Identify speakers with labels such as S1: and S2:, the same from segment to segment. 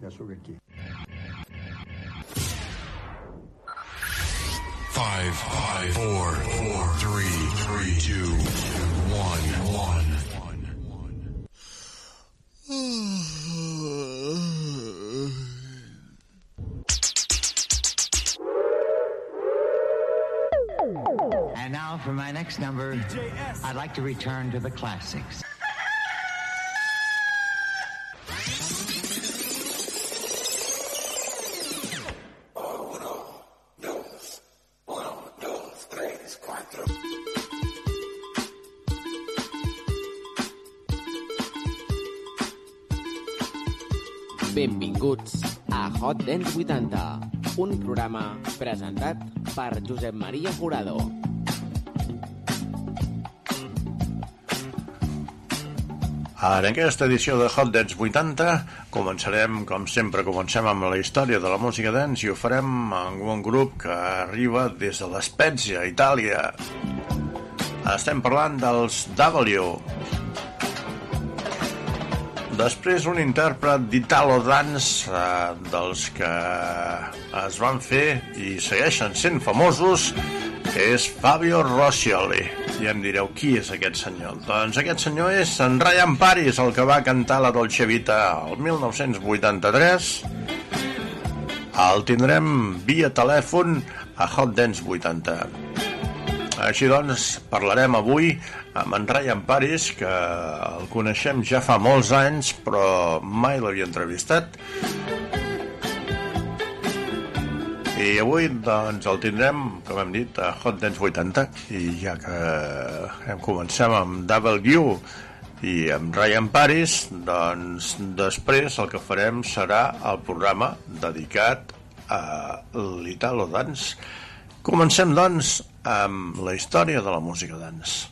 S1: Bristol Sound.
S2: Ciutadans de Catalunya, ja sóc aquí.
S3: Five, five, four, four, three, three, two, one, one.
S4: And now for my next number, I'd like to return to the classics.
S5: Hot Dance 80, un programa presentat per Josep Maria Jurado.
S6: En aquesta edició de Hot Dance 80 començarem, com sempre, comencem amb la història de la música dance i ho farem amb un grup que arriba des de l'Espècia, Itàlia. Estem parlant dels W. Després un intèrpret d'Italo Dance eh, dels que es van fer i segueixen sent famosos és Fabio Rossioli. I em direu, qui és aquest senyor? Doncs aquest senyor és en Ryan Paris, el que va cantar la Dolce Vita el 1983. El tindrem via telèfon a Hot Dance 80. Així doncs, parlarem avui amb en Ryan Paris, que el coneixem ja fa molts anys, però mai l'havia entrevistat. I avui doncs, el tindrem, com hem dit, a Hot Dance 80, i ja que hem començat amb W i amb Ryan Paris, doncs després el que farem serà el programa dedicat a l'Italo Dance. Comencem, doncs, amb la història de la música dance.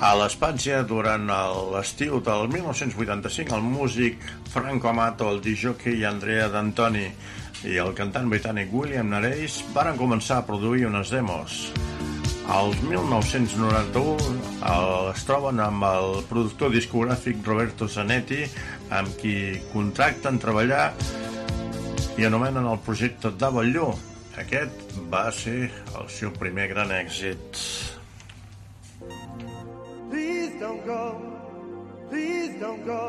S6: A l'Espància, durant l'estiu del 1985, el músic Franco Amato, el disjockey Andrea D'Antoni i el cantant britànic William Nareis van començar a produir unes demos. Al 1991 es troben amb el productor discogràfic Roberto Zanetti, amb qui contracten treballar i anomenen el projecte W. Aquest va ser el seu primer gran èxit.
S7: Please don't go. Please don't go.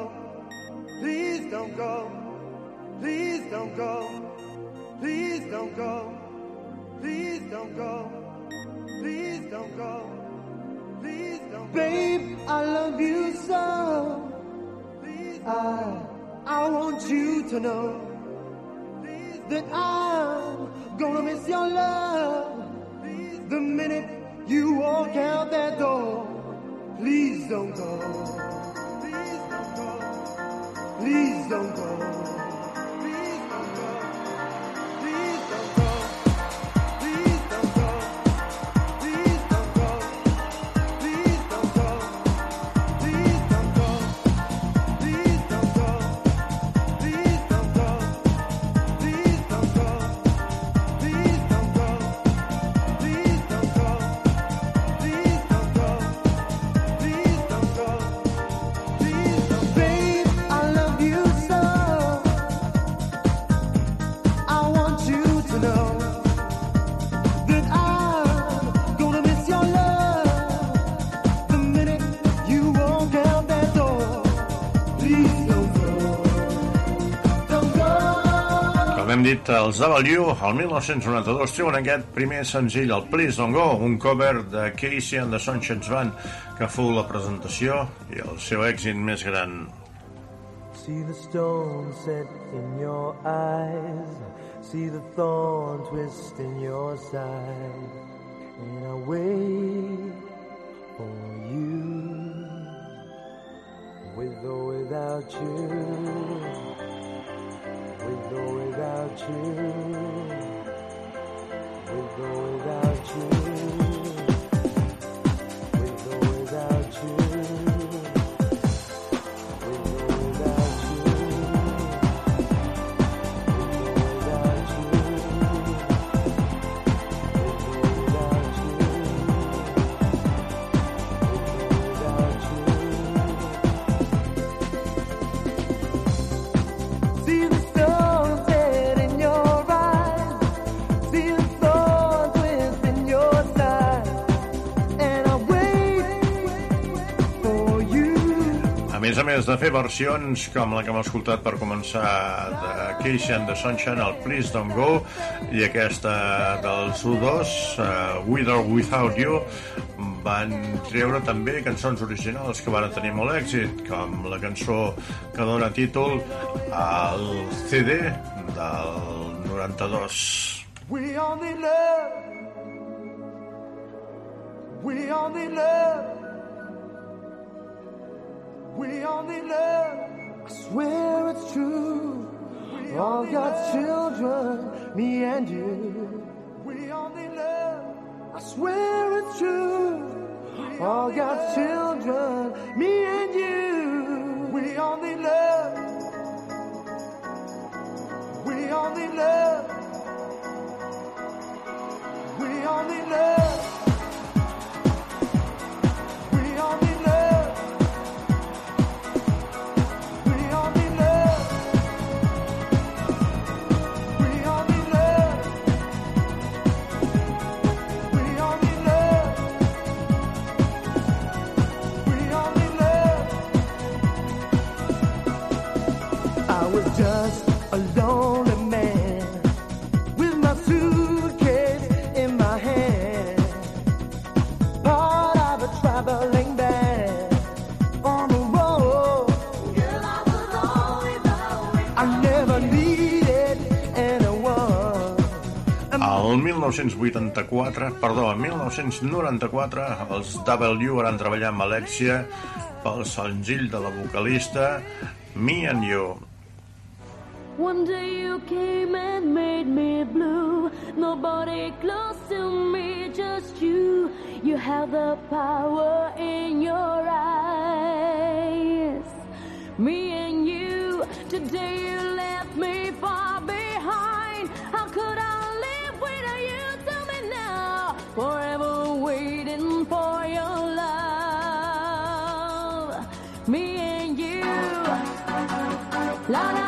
S7: Please don't go. Please don't go. Please don't go. Please don't go. Please I love you so. I, I want you to know that I'm gonna miss your love the minute you walk out that door. Please don't go. Please don't go. Please don't go.
S6: Dit, els W, el 1992, treuen aquest primer senzill, el Please Don't Go, un cover de Casey and the Sunshine Band, que fou la presentació i el seu èxit més gran.
S7: See the stone set in your eyes. See the thorn twist in your side. And I wait for you. With or without you. Or without you. With or without you.
S6: Més de fer versions com la que hem escoltat per començar de Keisha and the Sunshine, el Please Don't Go, i aquesta dels U2, uh, With or Without You, van treure també cançons originals que van tenir molt èxit, com la cançó que dona títol al CD del 92.
S7: We only love. We only love. We only love. I swear it's true. We All God's children, me and you. We only love. I swear it's true. We All God's children, me and you. We only love. We only love. We only love. A lonely man with my suitcase in my hand, part of a traveling band on the road. I never needed anyone.
S6: El 1984, perdó, el 1994, els W van treballar amb Alexia pel senzill de la vocalista Me and You.
S8: One day you came and made me blue. Nobody close to me, just you. You have the power in your eyes. Me and you, today you left me far behind. How could I live without you? Tell me now. Forever waiting for your love. Me and you. La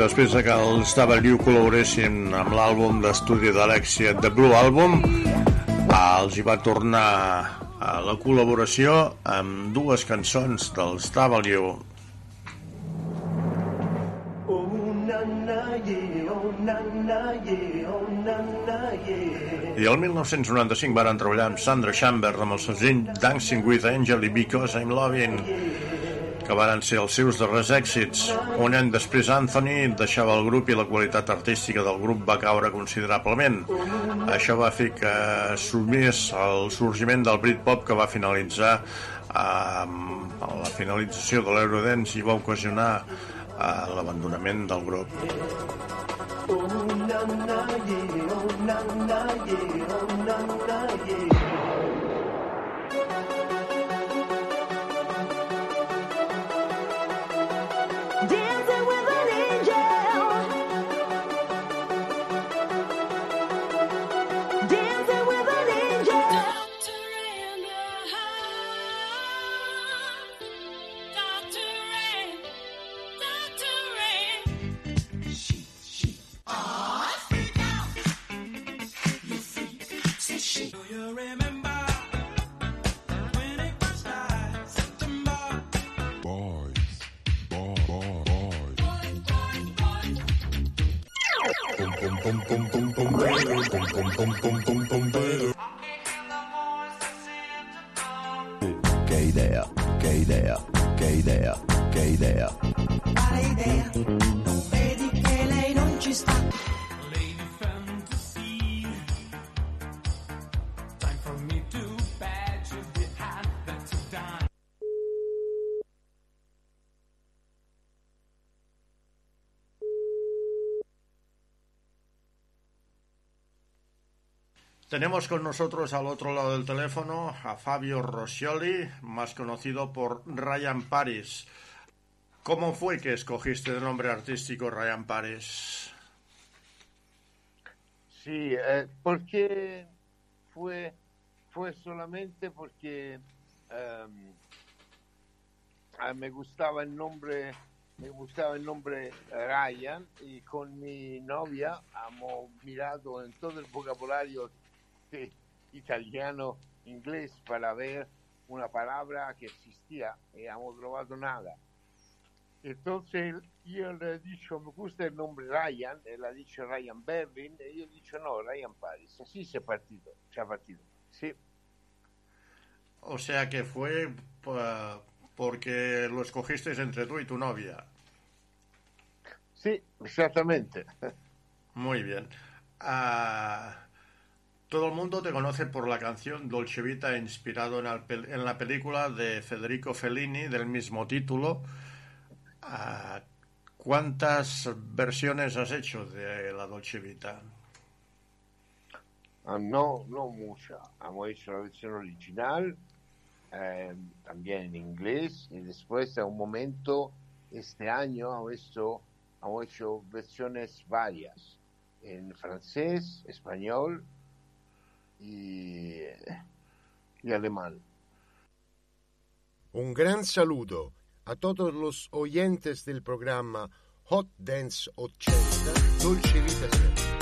S6: després de que els W col·laboressin amb l'àlbum d'estudi d'Alexia, The Blue Album, els hi va tornar a la col·laboració amb dues cançons dels W.
S7: Oh na na yeah, na na yeah, yeah.
S6: I el 1995 varen treballar amb Sandra Chambers amb el senzill Dancing with Angel i Because I'm Loving, que varen ser els seus darrers èxits. Un any després Anthony deixava el grup i la qualitat artística del grup va caure considerablement. Això va fer que sumés el sorgiment del Britpop que va finalitzar amb la finalització de l'Eurodance i va ocasionar eh, l'abandonament del grup.
S7: Oh na na yeah, oh na na yeah, oh na na yeah.
S9: pum, pum, pum.
S6: Tenemos con nosotros al otro lado del teléfono a Fabio Roscioli, más conocido por Ryan Paris. ¿Cómo fue que escogiste el nombre artístico Ryan Paris?
S10: Sí, eh, porque fue, fue solamente porque em, ah, me gustaba el nombre me gustaba el nombre Ryan y con mi novia hemos mirado en todo el vocabulario de italiano inglés para ver una palabra que existía y hemos probado nada. Entonces yo le he dicho, me gusta el nombre Ryan, él ha dicho Ryan Berlin, y yo he dicho no, Ryan Paris. Así se ha partido, se ha partido. Sí.
S6: O sea que fue porque lo escogisteis entre tú y tu novia.
S10: Sí, exactamente.
S6: Muy bien. Ah, todo el mundo te conoce por la canción Dolce Vita, inspirado en, en la película de Federico Fellini del mismo título. Ah, ¿Cuántas versiones has hecho de la Dolce Vita?
S10: Ah, no, no mucha. Hemos hecho la versión original, eh, también en inglés, y después a un momento, este año, hemos hecho versiones varias, en francés, español y, y alemán.
S11: Un gran saludo a todos los oyentes del programa Hot Dance 80, Dolce Vita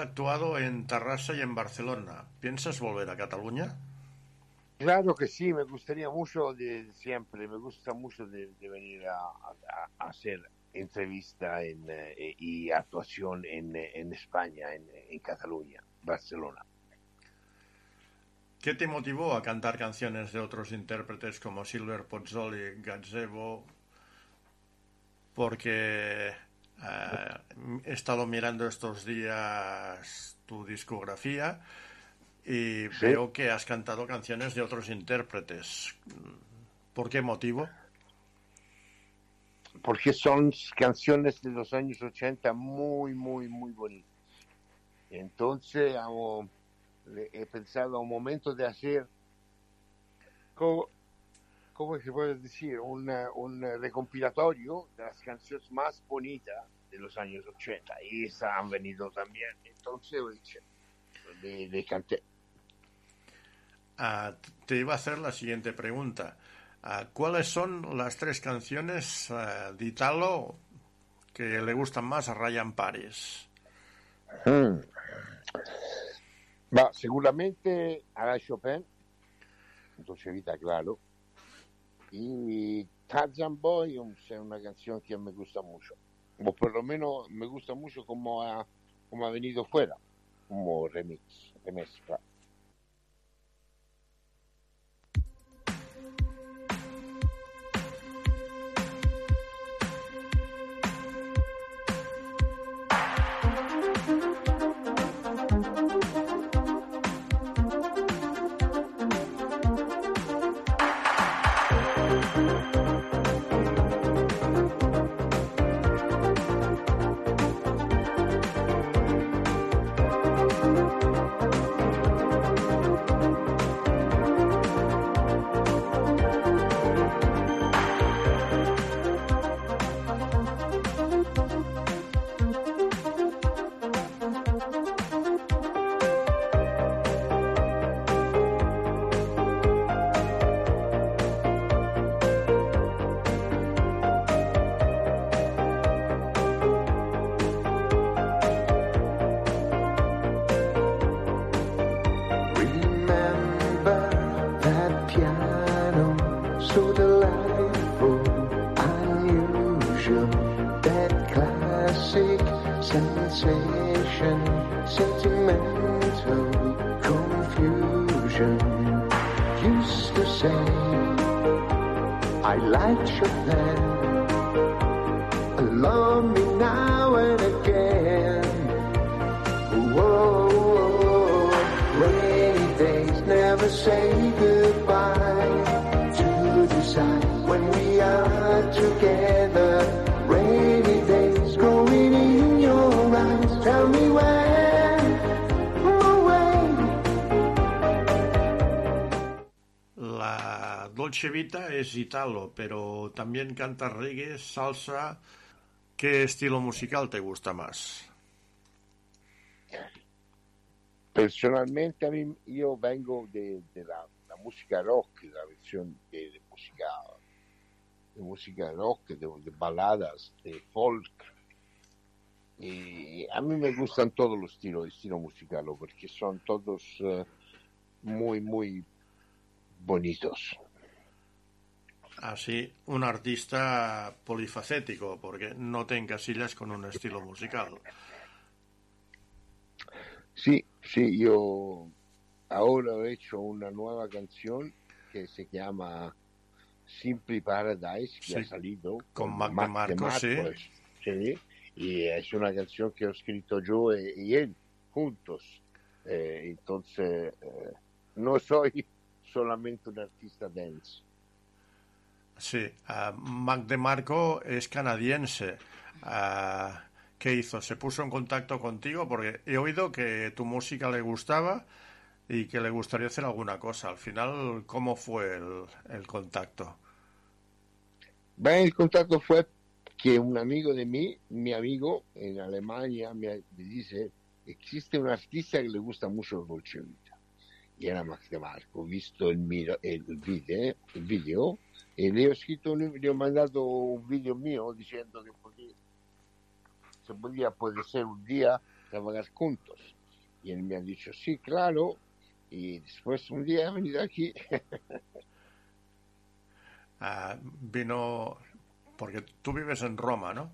S6: actuado en Tarrasa y en Barcelona. ¿Piensas volver a Cataluña?
S10: Claro que sí, me gustaría mucho de siempre, me gusta mucho de, de venir a, a- a hacer entrevista en, eh, y actuación en, en España, en, en Cataluña, Barcelona.
S6: ¿Qué te motivó a cantar canciones de otros intérpretes como Silver Pozzoli, Gazebo? Porque eh, he estado mirando estos días tu discografía y veo que has cantado canciones de otros intérpretes. ¿Por qué motivo?
S10: porque son canciones de los años 80 muy, muy, muy bonitas. Entonces he pensado a un momento de hacer, ¿cómo, cómo se puede decir? Una- un recompilatorio de las canciones más bonitas de los años 80 y esas han venido también. Entonces le, le canté.
S6: Ah, te iba a hacer la siguiente pregunta. Ah, ¿Cuáles son las tres canciones ah, de Italo que le gustan más a Ryan Paris?
S10: Mm. Va, seguramente hará Chopin, Dolce Vita, claro. Y Tarzan Boy es una canción que me gusta mucho. O por lo menos me gusta mucho como ha, como ha venido fuera, como remix. remix
S12: like Chopin. Love me
S6: La Dolce Vita es italo, pero también canta reggae, salsa. ¿Qué estilo musical te gusta más?
S10: Personalmente a mí yo vengo de, de la, música rock, la versión de, de música de música rock, de, de baladas, de folk. Y a mí me gustan todos los estilos, estilo musical, porque son todos eh, muy, muy bonitos.
S6: Así, un artista polifacético, porque no te encasillas con un estilo musical.
S10: Sí, sí, yo ahora he hecho una nueva canción que se llama Simply Paradise, que
S6: Sí,
S10: ha salido
S6: con Mac DeMarco, sí.
S10: sí, y es una canción que he escrito yo e- y, él juntos. Eh, entonces, eh, no soy solamente un artista dance.
S6: Sí, ah, Mac DeMarco es canadiense. Ah, ¿Qué hizo? ¿Se puso en contacto contigo? Porque he oído que tu música le gustaba y que le gustaría hacer alguna cosa. Al final, ¿cómo fue el, contacto?
S10: Beh, el contacto fue que un amigo de mí, mi amigo en Alemania, me, dice, existe un artista que le gusta mucho el era Max de Marco, visto el, miro- el video, el video, y le he escrito, un- le he mandado un video mío diciendo que se podía, puede ser un día trabajar juntos. Y él me ha dicho, sí, claro. Y después un día he venido aquí.
S6: Ah, vino, porque tú vives en Roma, ¿no?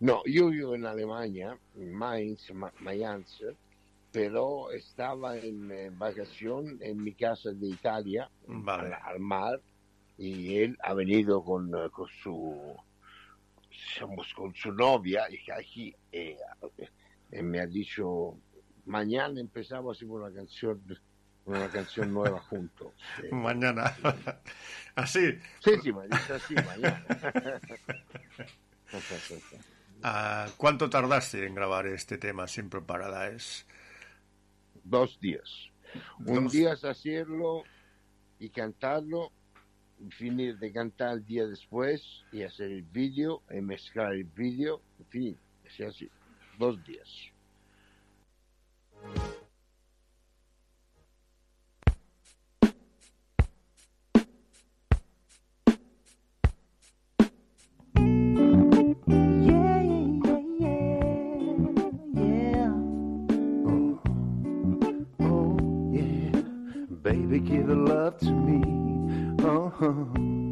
S10: No, yo vivo en Alemania, en Mainz, Ma- Mayence, pero estaba en vacación en mi casa de Italia,
S6: Vale.
S10: al, al mar, y él ha venido con, eh, con su digamos, con su novia y aquí eh, eh, me ha dicho mañana empezamos a hacer una canción una canción nueva juntos. Eh,
S6: Mañana. Así.
S10: Sí, sí, me así, mañana.
S6: Ah, ¿Cuánto tardaste en grabar este tema, Simple Paradise?
S10: Dos días. Un
S6: Dos.
S10: día es hacerlo y cantarlo, y finir de cantar el día después y hacer el vídeo y mezclar el vídeo, en fin, es así. Dos días.
S12: Baby, give love to me. Uh-huh.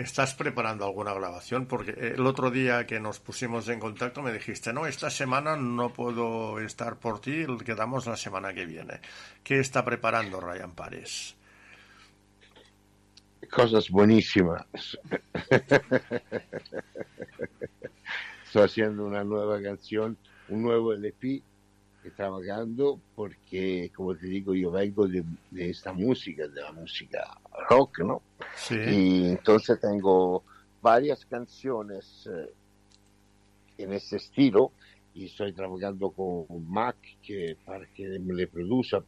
S6: ¿Estás preparando alguna grabación? Porque el otro día que nos pusimos en contacto me dijiste, no, esta semana no puedo estar por ti, quedamos la semana que viene. ¿Qué está preparando Ryan Pares?
S10: Cosas buenísimas. Estoy haciendo una nueva canción, un nuevo LP, trabajando porque, como te digo, yo vengo de, de esta música, de la música rock, ¿no?
S6: Sí.
S10: Y entonces tengo varias canciones eh, en ese estilo y estoy trabajando con Mac que, para que me le produzca,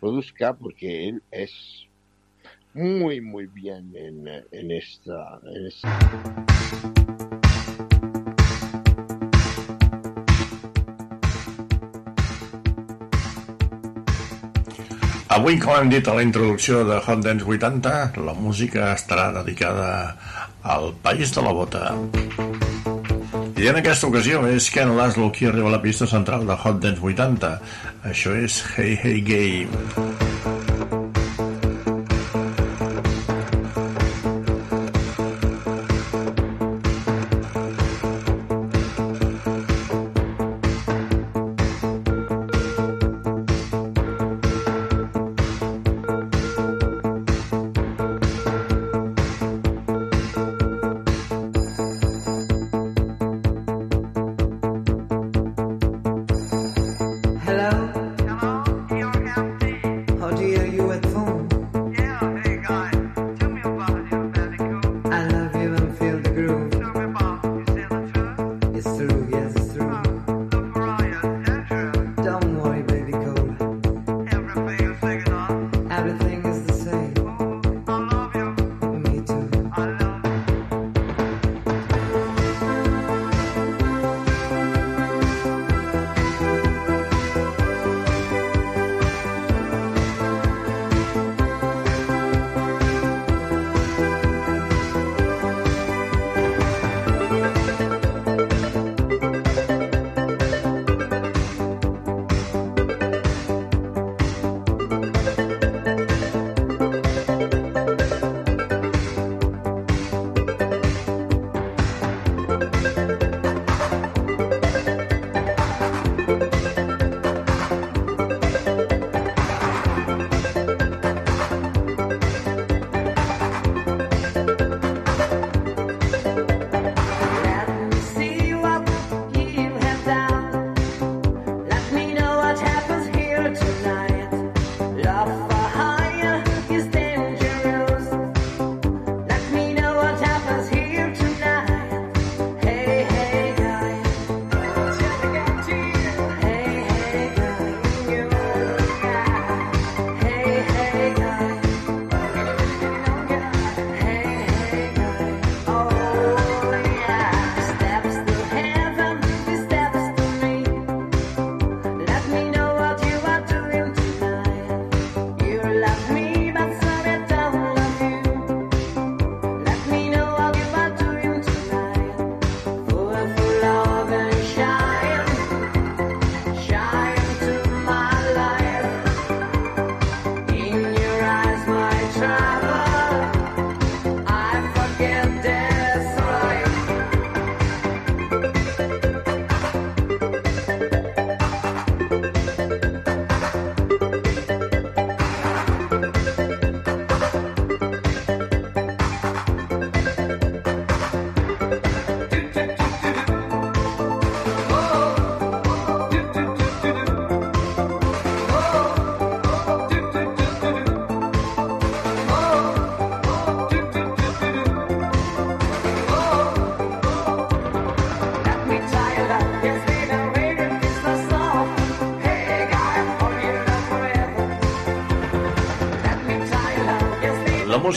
S10: produzca porque él es muy, muy bien en, en esta... En esta
S6: Avui, com hem dit a la introducció de Hot Dance 80, la música estarà dedicada al País de la Bota. I en aquesta ocasió és Ken Laszlo qui arriba a la pista central de Hot Dance 80. Això és Hey Hey Game.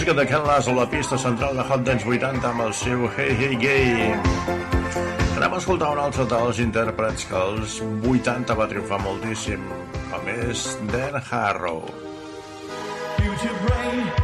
S6: música de Ken Lasso, la pista central de Hot Dance 80 amb el seu Hey Hey Gay. Anem a escoltar un altre dels intèrprets que els 80 va triomfar moltíssim, a més, Dan Harrow.
S13: Future Brain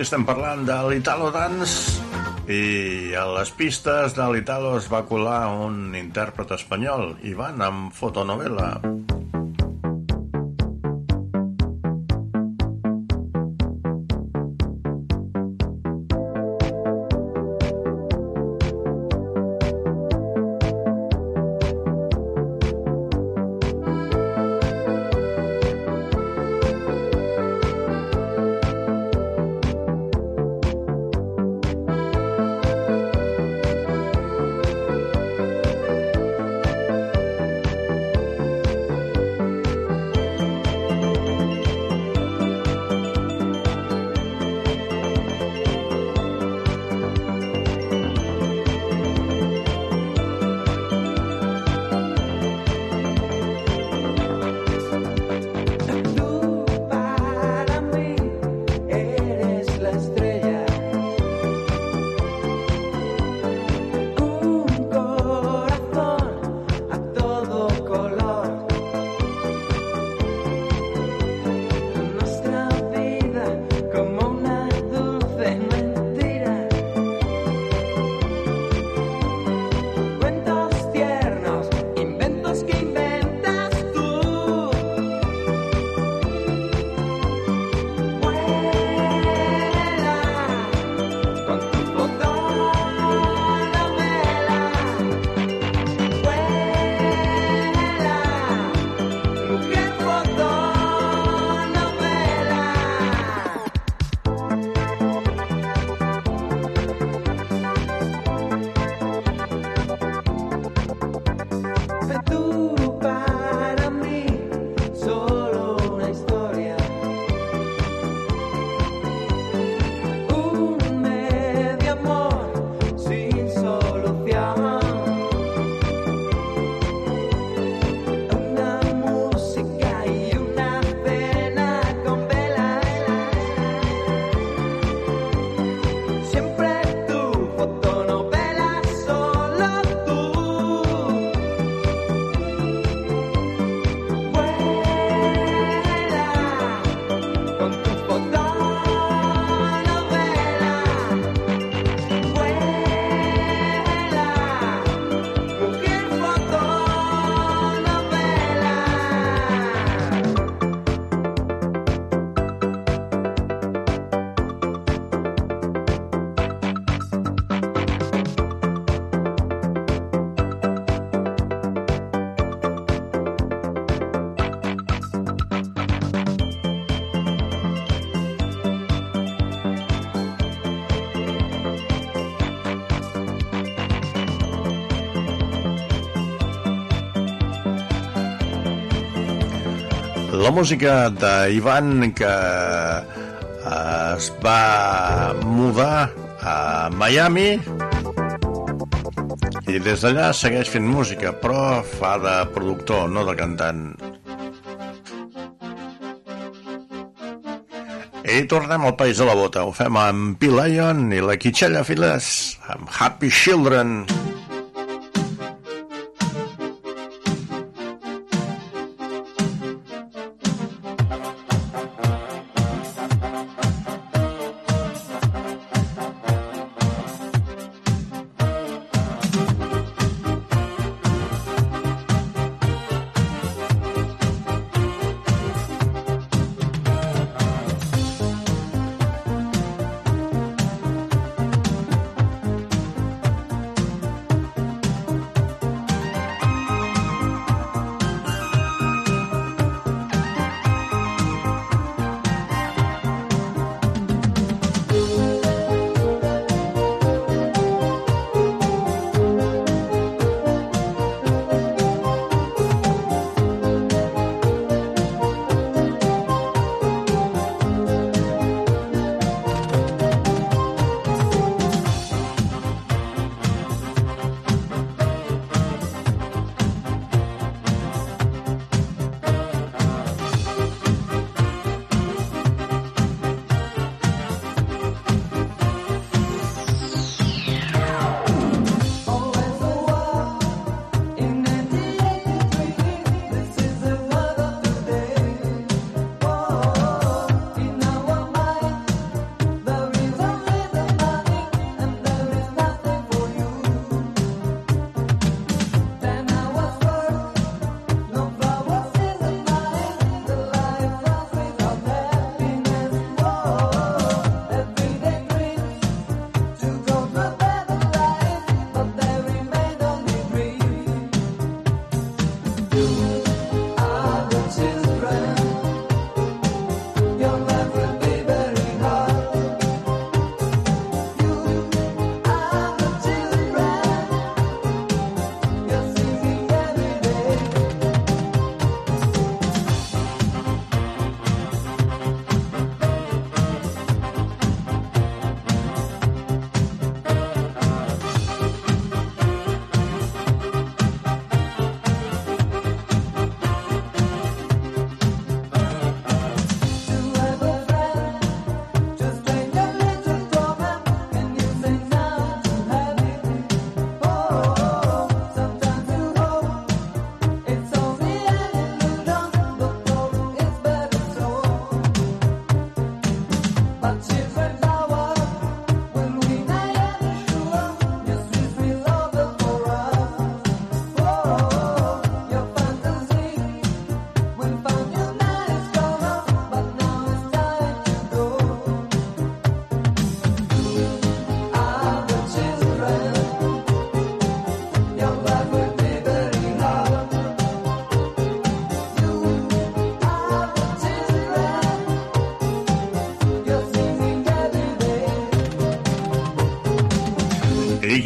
S6: avui estem parlant de l'Italo Dance i a les pistes de l'Italo es va colar un intèrpret espanyol, Ivan, amb fotonovela.
S14: La música d'Ivan que eh, es va mudar a Miami i des d'allà segueix fent música, però fa de productor, no de cantant. I tornem al País de la Bota. Ho fem amb P. Lion i la Quitxella Files, amb Happy Children. I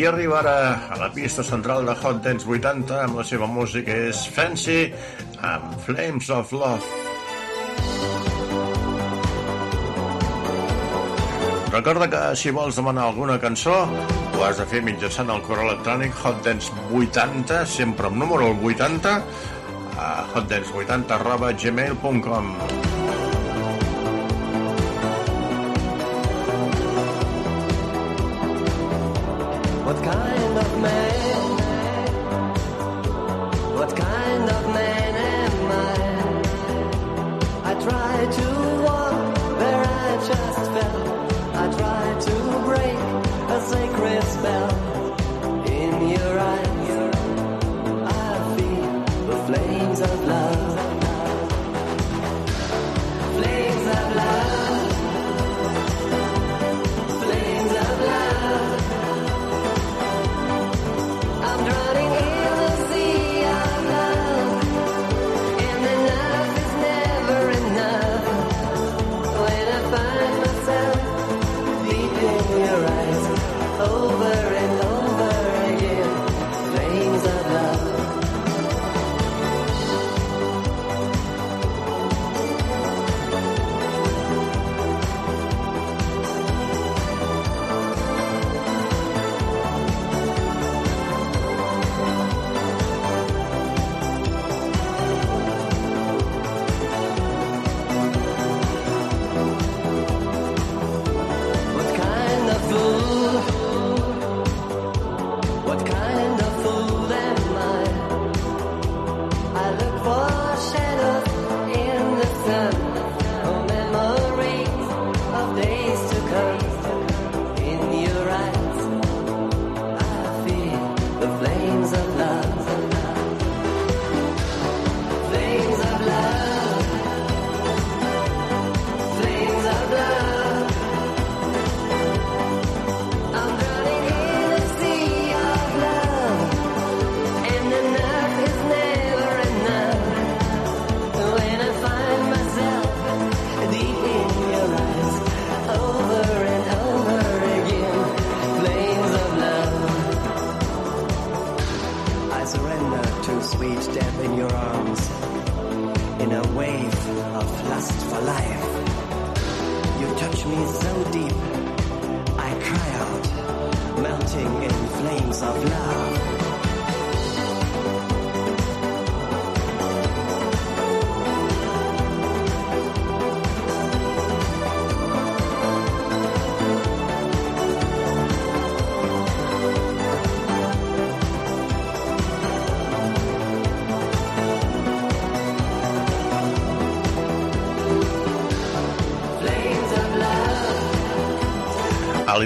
S14: qui arriba ara a la pista central de Hot Dance 80 amb la seva música és Fancy amb Flames of Love. Recorda que si vols demanar alguna cançó ho has de fer mitjançant el correu electrònic hotdance80, sempre amb número el 80, a hotdance80 arroba gmail.com.
S15: What kind of man? What kind of man am I? I try to walk where I just fell. I try to break a sacred spell.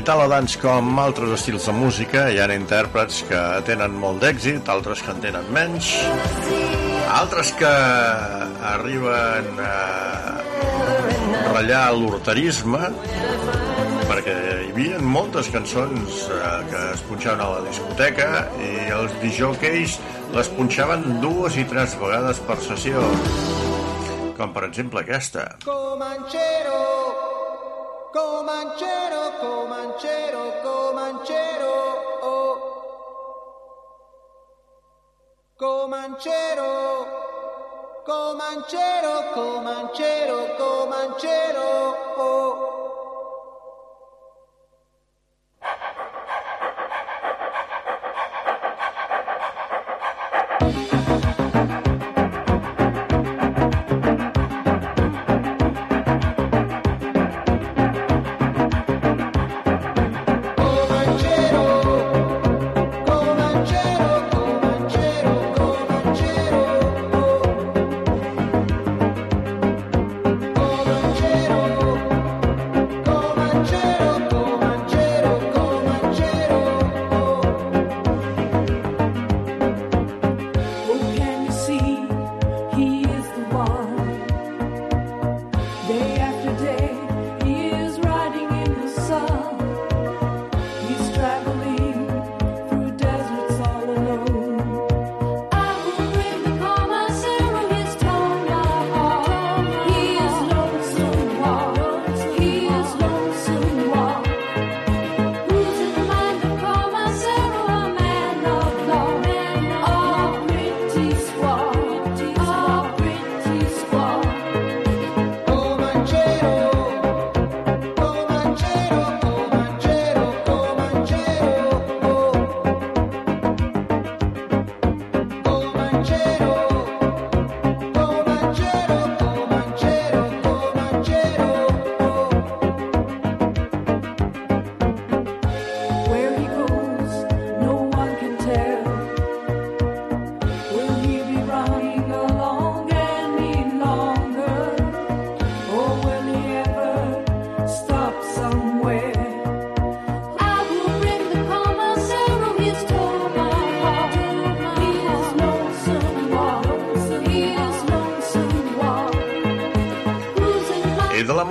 S6: L'Italo Dance, com altres estils de música, hi ha intèrprets que tenen molt d'èxit, altres que en tenen menys, altres que arriben a ratllar l'horterisme, perquè hi havia moltes cançons eh, que es punxaven a la discoteca i els disjockeys les punxaven dues i tres vegades per sessió, com per exemple aquesta.
S13: Comanchero, Comancero, comancero, comancero, oh. Comancero, comancero, comancero, comancero, oh.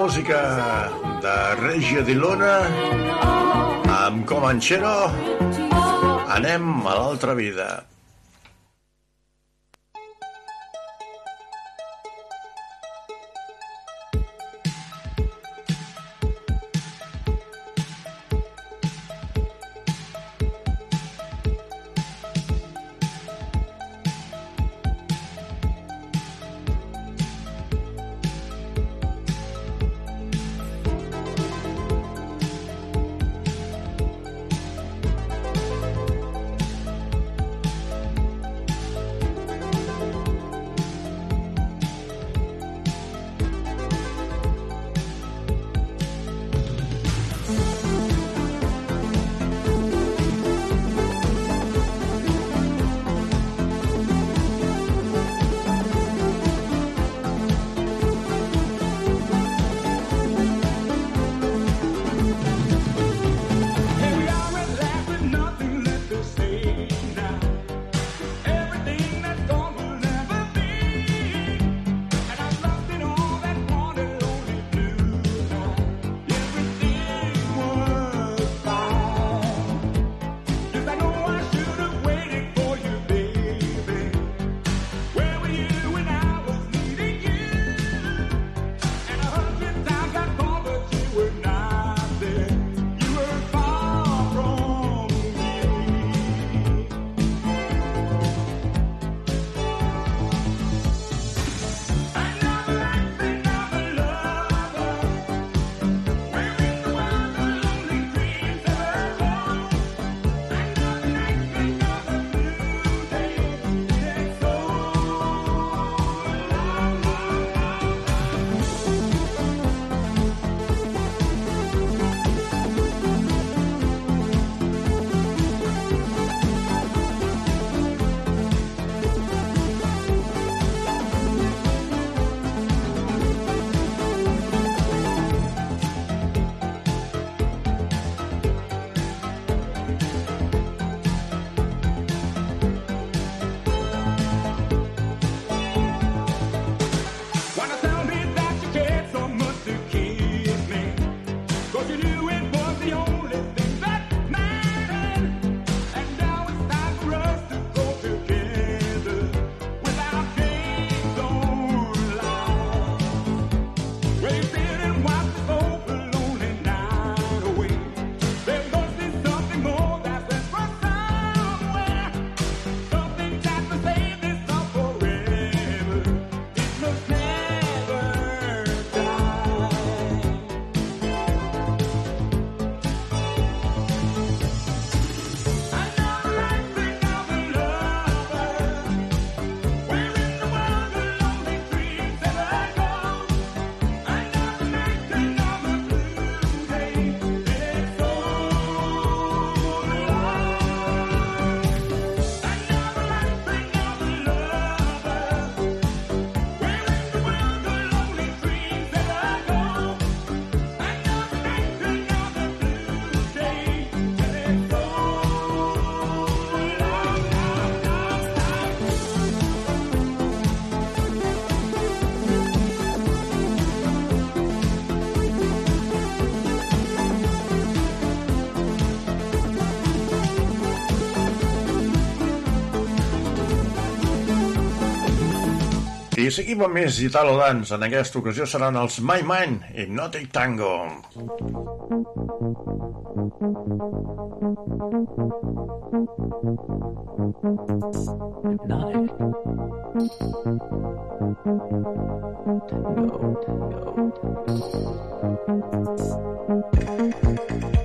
S6: música de Reggio di Luna amb Comanchero anem a l'altra vida. Seguim amb més Italo Dance. En aquesta ocasió seran els My Mind Hypnotic Tango.
S16: Hypnotic. In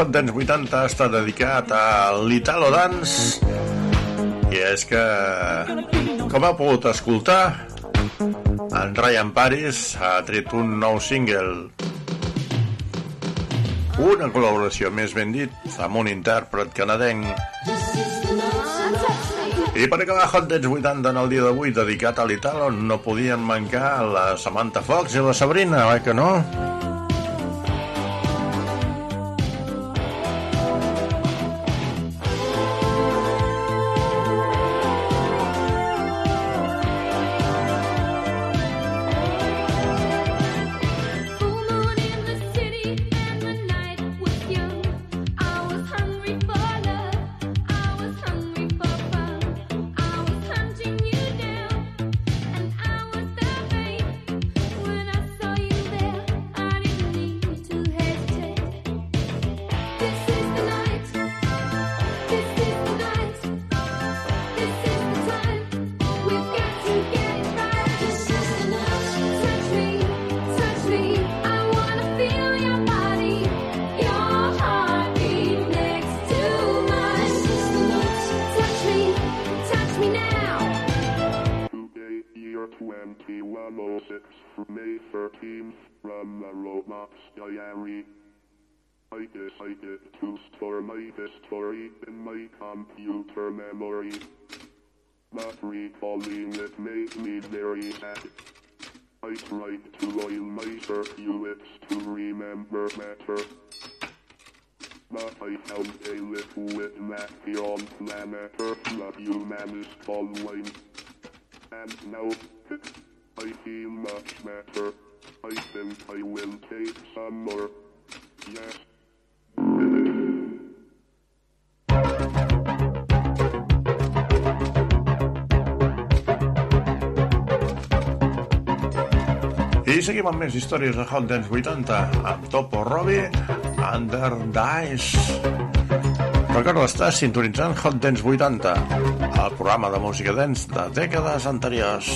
S6: Hot Dance 80 està dedicat a l'Italo Dance i és que, com ha pogut escoltar, en Ryan Paris ha tret un nou single una col·laboració, més ben dit, amb un intèrpret canadenc i per acabar Hot Dance 80 en el dia d'avui dedicat a l'Italo no podien mancar la Samantha Fox i la Sabrina, oi que no? Amb més històries de Hot Dance 80 amb Topo Robbie, Under Dice. Recorda, estàs sintonitzant Hot Dance 80, el programa de música dance de dècades anteriors.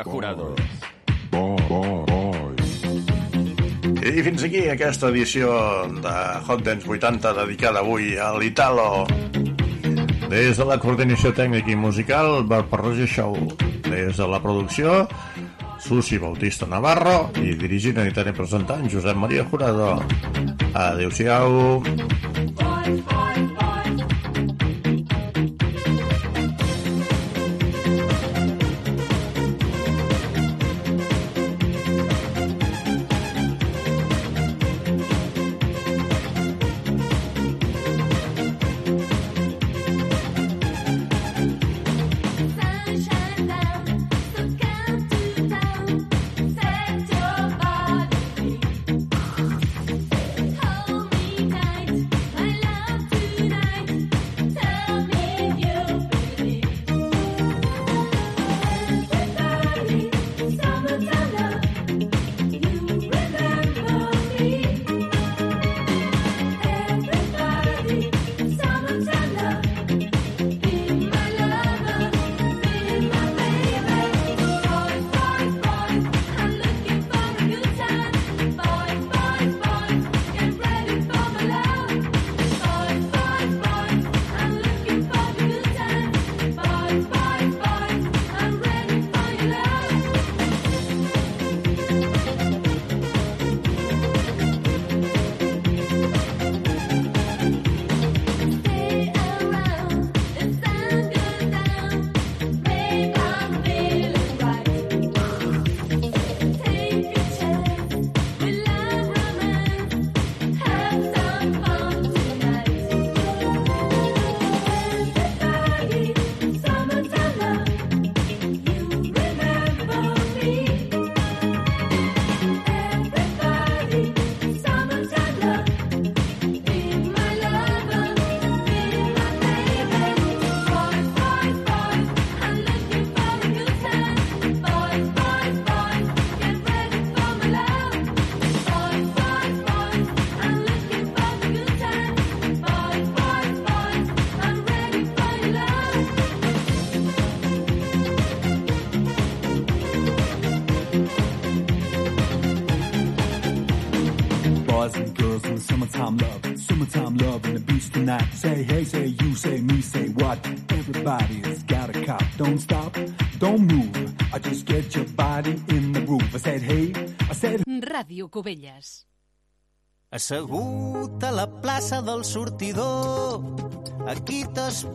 S17: Maria Jurado.
S6: I fins aquí aquesta edició de Hot Dance 80 dedicada avui a l'Italo. Des de la coordinació tècnica i musical, Barparroja Show. Des de la producció, Susi Bautista Navarro i dirigint, i presentant Josep Maria Jurado. Adéu-siau.
S8: Boys
S18: Cubelles.
S19: Assegut a la plaça del sortidor, aquí t'espero